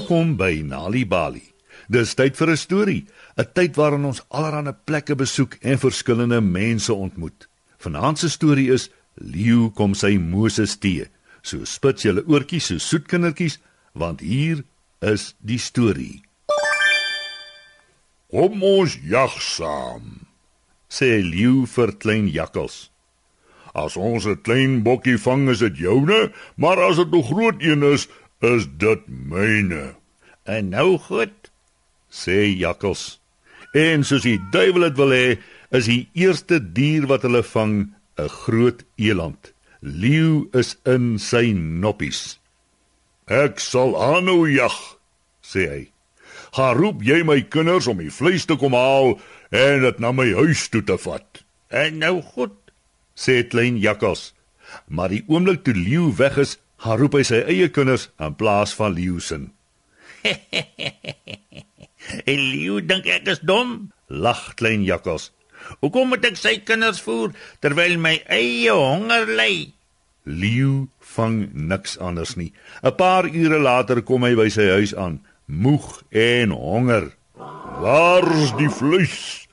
Welkom by Nali Bali. Dis tyd vir 'n storie, 'n tyd waarin ons allerlei plekke besoek en verskillende mense ontmoet. Vanaand se storie is Leeu kom sy Moses tee. So spits julle oortjies so soet kindertjies, want hier is die storie. Kom ons jag saam, sê Leeu vir klein jakkals. As ons 'n klein bokkie vang, is dit joune, maar as dit 'n groot een is, is dit myne. En nou goed, sê jakkals. En soos die duiwel dit wil hê, is die eerste dier wat hulle vang 'n groot eland. Leeu is in sy noppies. Ek sal aanhou jag, sê hy. Gaan roep jy my kinders om die vleis te kom haal en dit na my huis toe te vat. En nou goed, sê klein jakkals. Maar die oomblik toe Leeu weg is, gaan roep hy sy eie kinders in plaas van Leeu se. en Leeu dink ek is dom, lag klein jakkals. Hoekom moet ek sy kinders voer terwyl my eie honger ly? Leeu vang niks anders nie. 'n Paar ure later kom hy by sy huis aan, moeg en honger. "Waar's die vleis?"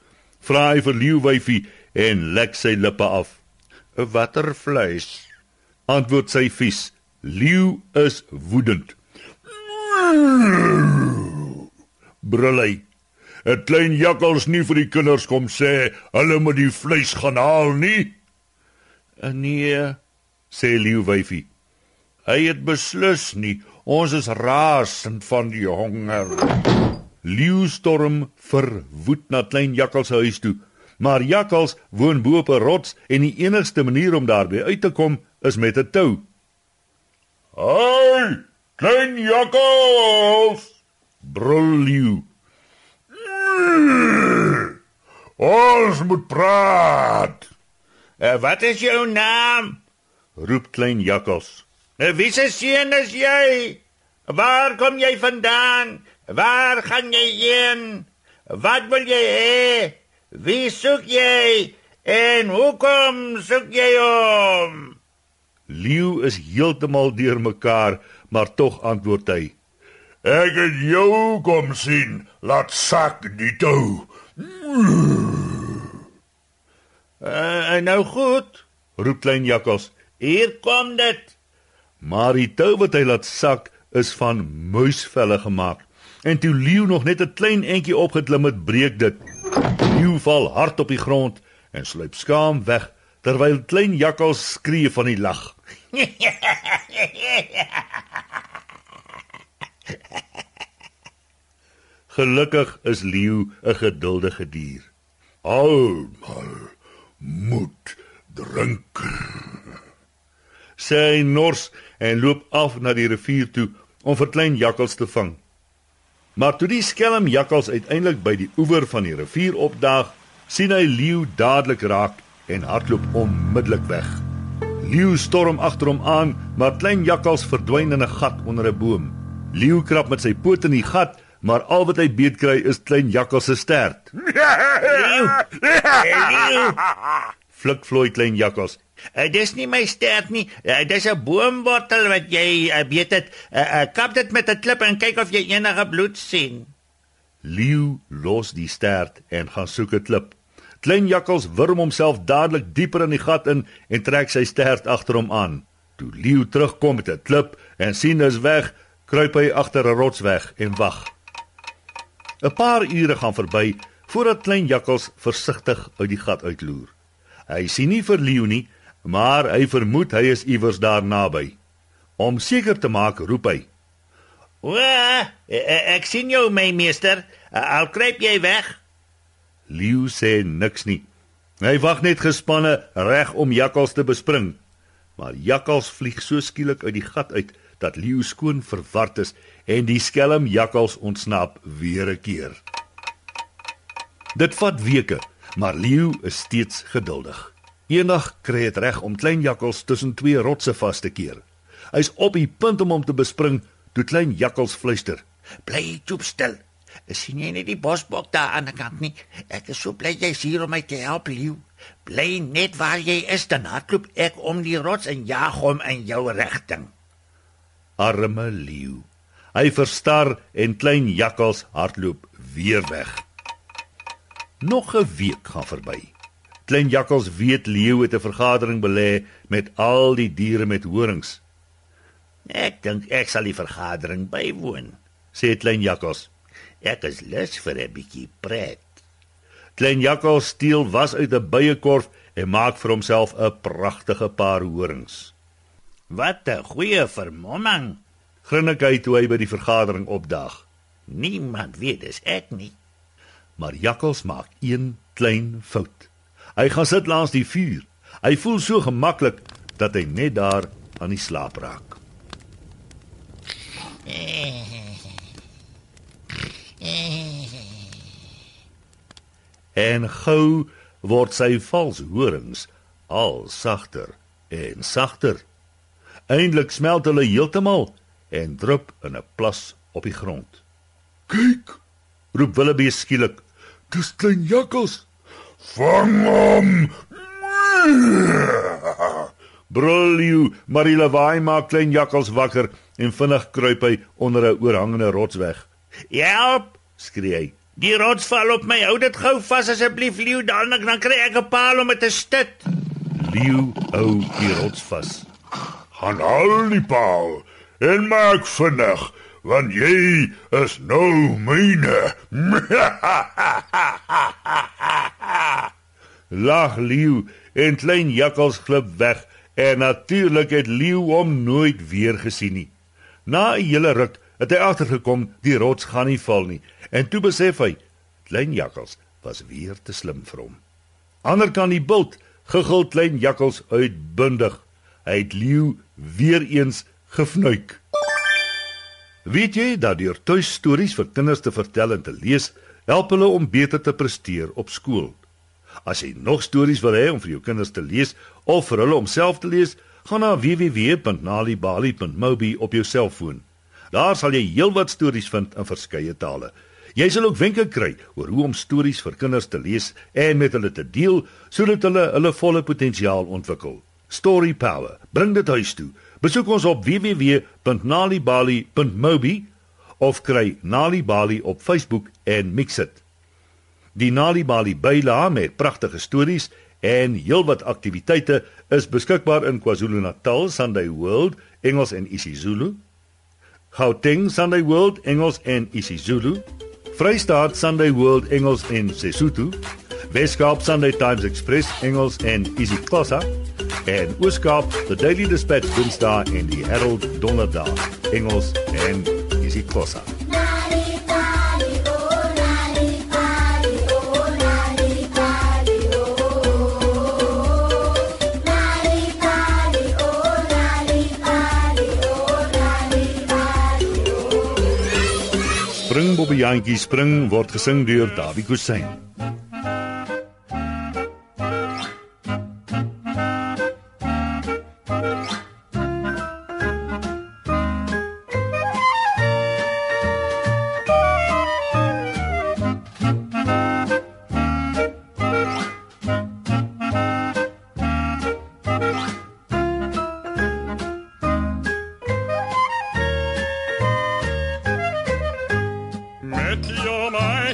vra hy vir Leeu wyfie en lek sy lippe af. "Watter vleis?" antwoord sy vies. Leeu is woedend. Brul hy. 'n Klein jakkals nie vir die kinders kom sê hulle moet die vleis gaan haal nie. Nee, sê Leeu wyfie. Hy het beslis nie. Ons is rasend van die honger. Leeu storm verwoed na klein jakkals se huis toe. Maar jakkals woon bo op 'n rots en die enigste manier om daarby uit te kom is met 'n tou. "Hey, klein jakkals!" brul Leeu. Ons moet praat. Uh, wat is jou naam? roep klein jakkals. Uh, wie se seun is jy? Waar kom jy vandaan? Waar gaan jy heen? Wat wil jy hê? Wie soek jy? En hoekom soek jy hom? Leeu is heeltemal deurmekaar, maar tog antwoord hy: Ek het jou kom sien. Laat sak die tou. Uh, nou goed, roep klein jakkals. Hier kom dit. Maar die tou wat hy laat sak is van muisvelle gemaak. En toe leeu nog net 'n klein entjie opgeklim het, breek dit. Leeu val hard op die grond en sluip skaam weg terwyl klein jakkals skree van die lag. Gelukkig is leeu 'n geduldige dier. Almal moet drink. Sê hy nors en loop af na die rivier toe om vir klein jakkals te vang. Maar toe die skelm jakkals uiteindelik by die oewer van die rivier opdaag, sien hy leeu dadelik raak en hardloop onmiddellik weg. Leeu storm agter hom aan, maar klein jakkals verdwyn in 'n gat onder 'n boom. Leeu krap met sy poot in die gat, maar al wat hy beet kry is klein jakkals se stert. Leeu. Leeu. Flik vloei klein jakkals. Uh, dis nie my stert nie. Uh, dis 'n boomwortel wat jy uh, weet dit. Uh, uh, kap dit met 'n klip en kyk of jy enige bloed sien. Leeu los die stert en gaan soek 'n klip. Klein jakkals wurm homself dadelik dieper in die gat in en trek sy stert agter hom aan. Toe Leeu terugkom met 'n klip en sien is weg, kruip hy agter 'n rots weg en wag. 'n Paar ure gaan verby voordat klein jakkals versigtig uit die gat uitloer. Hy sien nie vir Leeu nie, maar hy vermoed hy is iewers daar naby. Om seker te maak, roep hy: "O, ek sien jou, my meester. Al kruip jy weg." Leeu sê niks nie. Hy wag net gespanne reg om jakkals te bespring. Maar jakkals vlieg so skielik uit die gat uit dat Leeu skoon verward is en die skelm jakkals ontsnap weer 'n keer. Dit vat weke, maar Leeu is steeds geduldig. Eendag kry dit reg om klein jakkals tussen twee rotse vas te keer. Hy's op die punt om hom te bespring toe klein jakkals fluister: "Bly toe stil. Sien jy nie die bosbok daar aan die kant nie? Ek is so bly jy's hier om my te help, Leeu. Bly net waar jy is, dan hardloop ek om die rots en jag hom in jou rigting." Arme Leeu. Hy verstar en klein jakkals hardloop weer weg. Nog 'n week gaan verby. Klein jakkals weet leeu het 'n vergadering belê met al die diere met horings. Ek dink ek sal die vergadering bywoon, sê klein jakkals. Ek is lus vir 'n bietjie pret. Klein jakkals steel was uit 'n byekorf en maak vir homself 'n pragtige paar horings. Wat 'n goeie vermomming, grin ek hy toe hy by die vergadering opdag. Niemand weet dis ek nie. Maar jakkals maak een klein fout. Hy gaan sit langs die vuur. Hy voel so gemaklik dat hy net daar aan die slaap raak. En gou word sy vals horings al sagter en sagter. Eindelik smelt hulle heeltemal en drup in 'n plas op die grond. "Kyk!" roep Willebee skielik. "Dis klein jakkals. Vang hom!" Brul jy, Marila Waai maak klein jakkals wakker en vinnig kruip hy onder 'n oorhangende rots weg. "Help!" Skree hy. "Die rots val op my. Hou dit gou vas asseblief, leeu, dan dan kry ek 'n paal om dit te stit." Leeu hou die rots vas. "Gaan haal die paal en maak vinnig, want jy is nou myne." Lag leeu en klein jakkals glip weg en natuurlik het leeu hom nooit weer gesien nie. Na 'n hele ruk het hy agtergekom die rots gaan nie val nie en toe besef hy klein jakkals was weer te slim vir hom. Anderkant die bult gegil klein jakkals uitbundig. Hy het leeu weer eens gefnuik. Weet jy dat deur tuistories vir kinders te vertel en te lees help hulle om beter te presteer op skool? As jy nog stories wil hê om vir jou kinders te lees of vir hulle om self te lees, gaan na www.nalibali.mobi op jou selfoon. Daar sal jy heelwat stories vind in verskeie tale. Jy sal ook wenke kry oor hoe om stories vir kinders te lees en met hulle te deel sodat hulle hulle volle potensiaal ontwikkel. Story Power. Bring dit huis toe. Besoek ons op www.nalibali.mobi of kry Nalibali op Facebook en mix dit. Die Nalibali byla met pragtige stories en heelwat aktiwiteite is beskikbaar in KwaZulu-Natal Sunday World Engels en isiZulu. Gauteng Sunday World Engels en isiZulu. Vrystaat Sunday World Engels en Sesotho. Weskaap Sunday Times Express Engels en isiXhosa. En Ooskaap The Daily Dispatch Dinsdae en die Herald Donderdag Engels en isiXhosa. Spring Bobbejantjie spring word gesing deur Dawie Kusyn.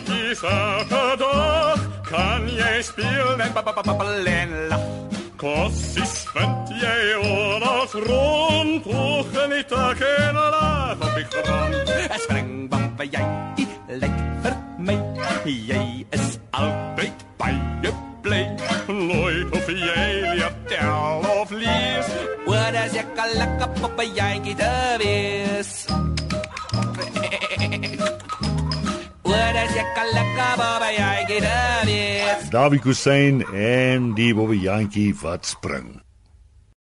Elke dag kan jy speel en babbel en lag. Kossies vind jy oral rond, hoog en die tak en laag op die grond. Es spring babbel jy, lyk vir my, jy is altyd baie bly. Nooit hoef jy leer tel of lees. Wat as jy kan lekker babbel jy te wees. Dawie Kusyn en die Bobbejantjie wat spring.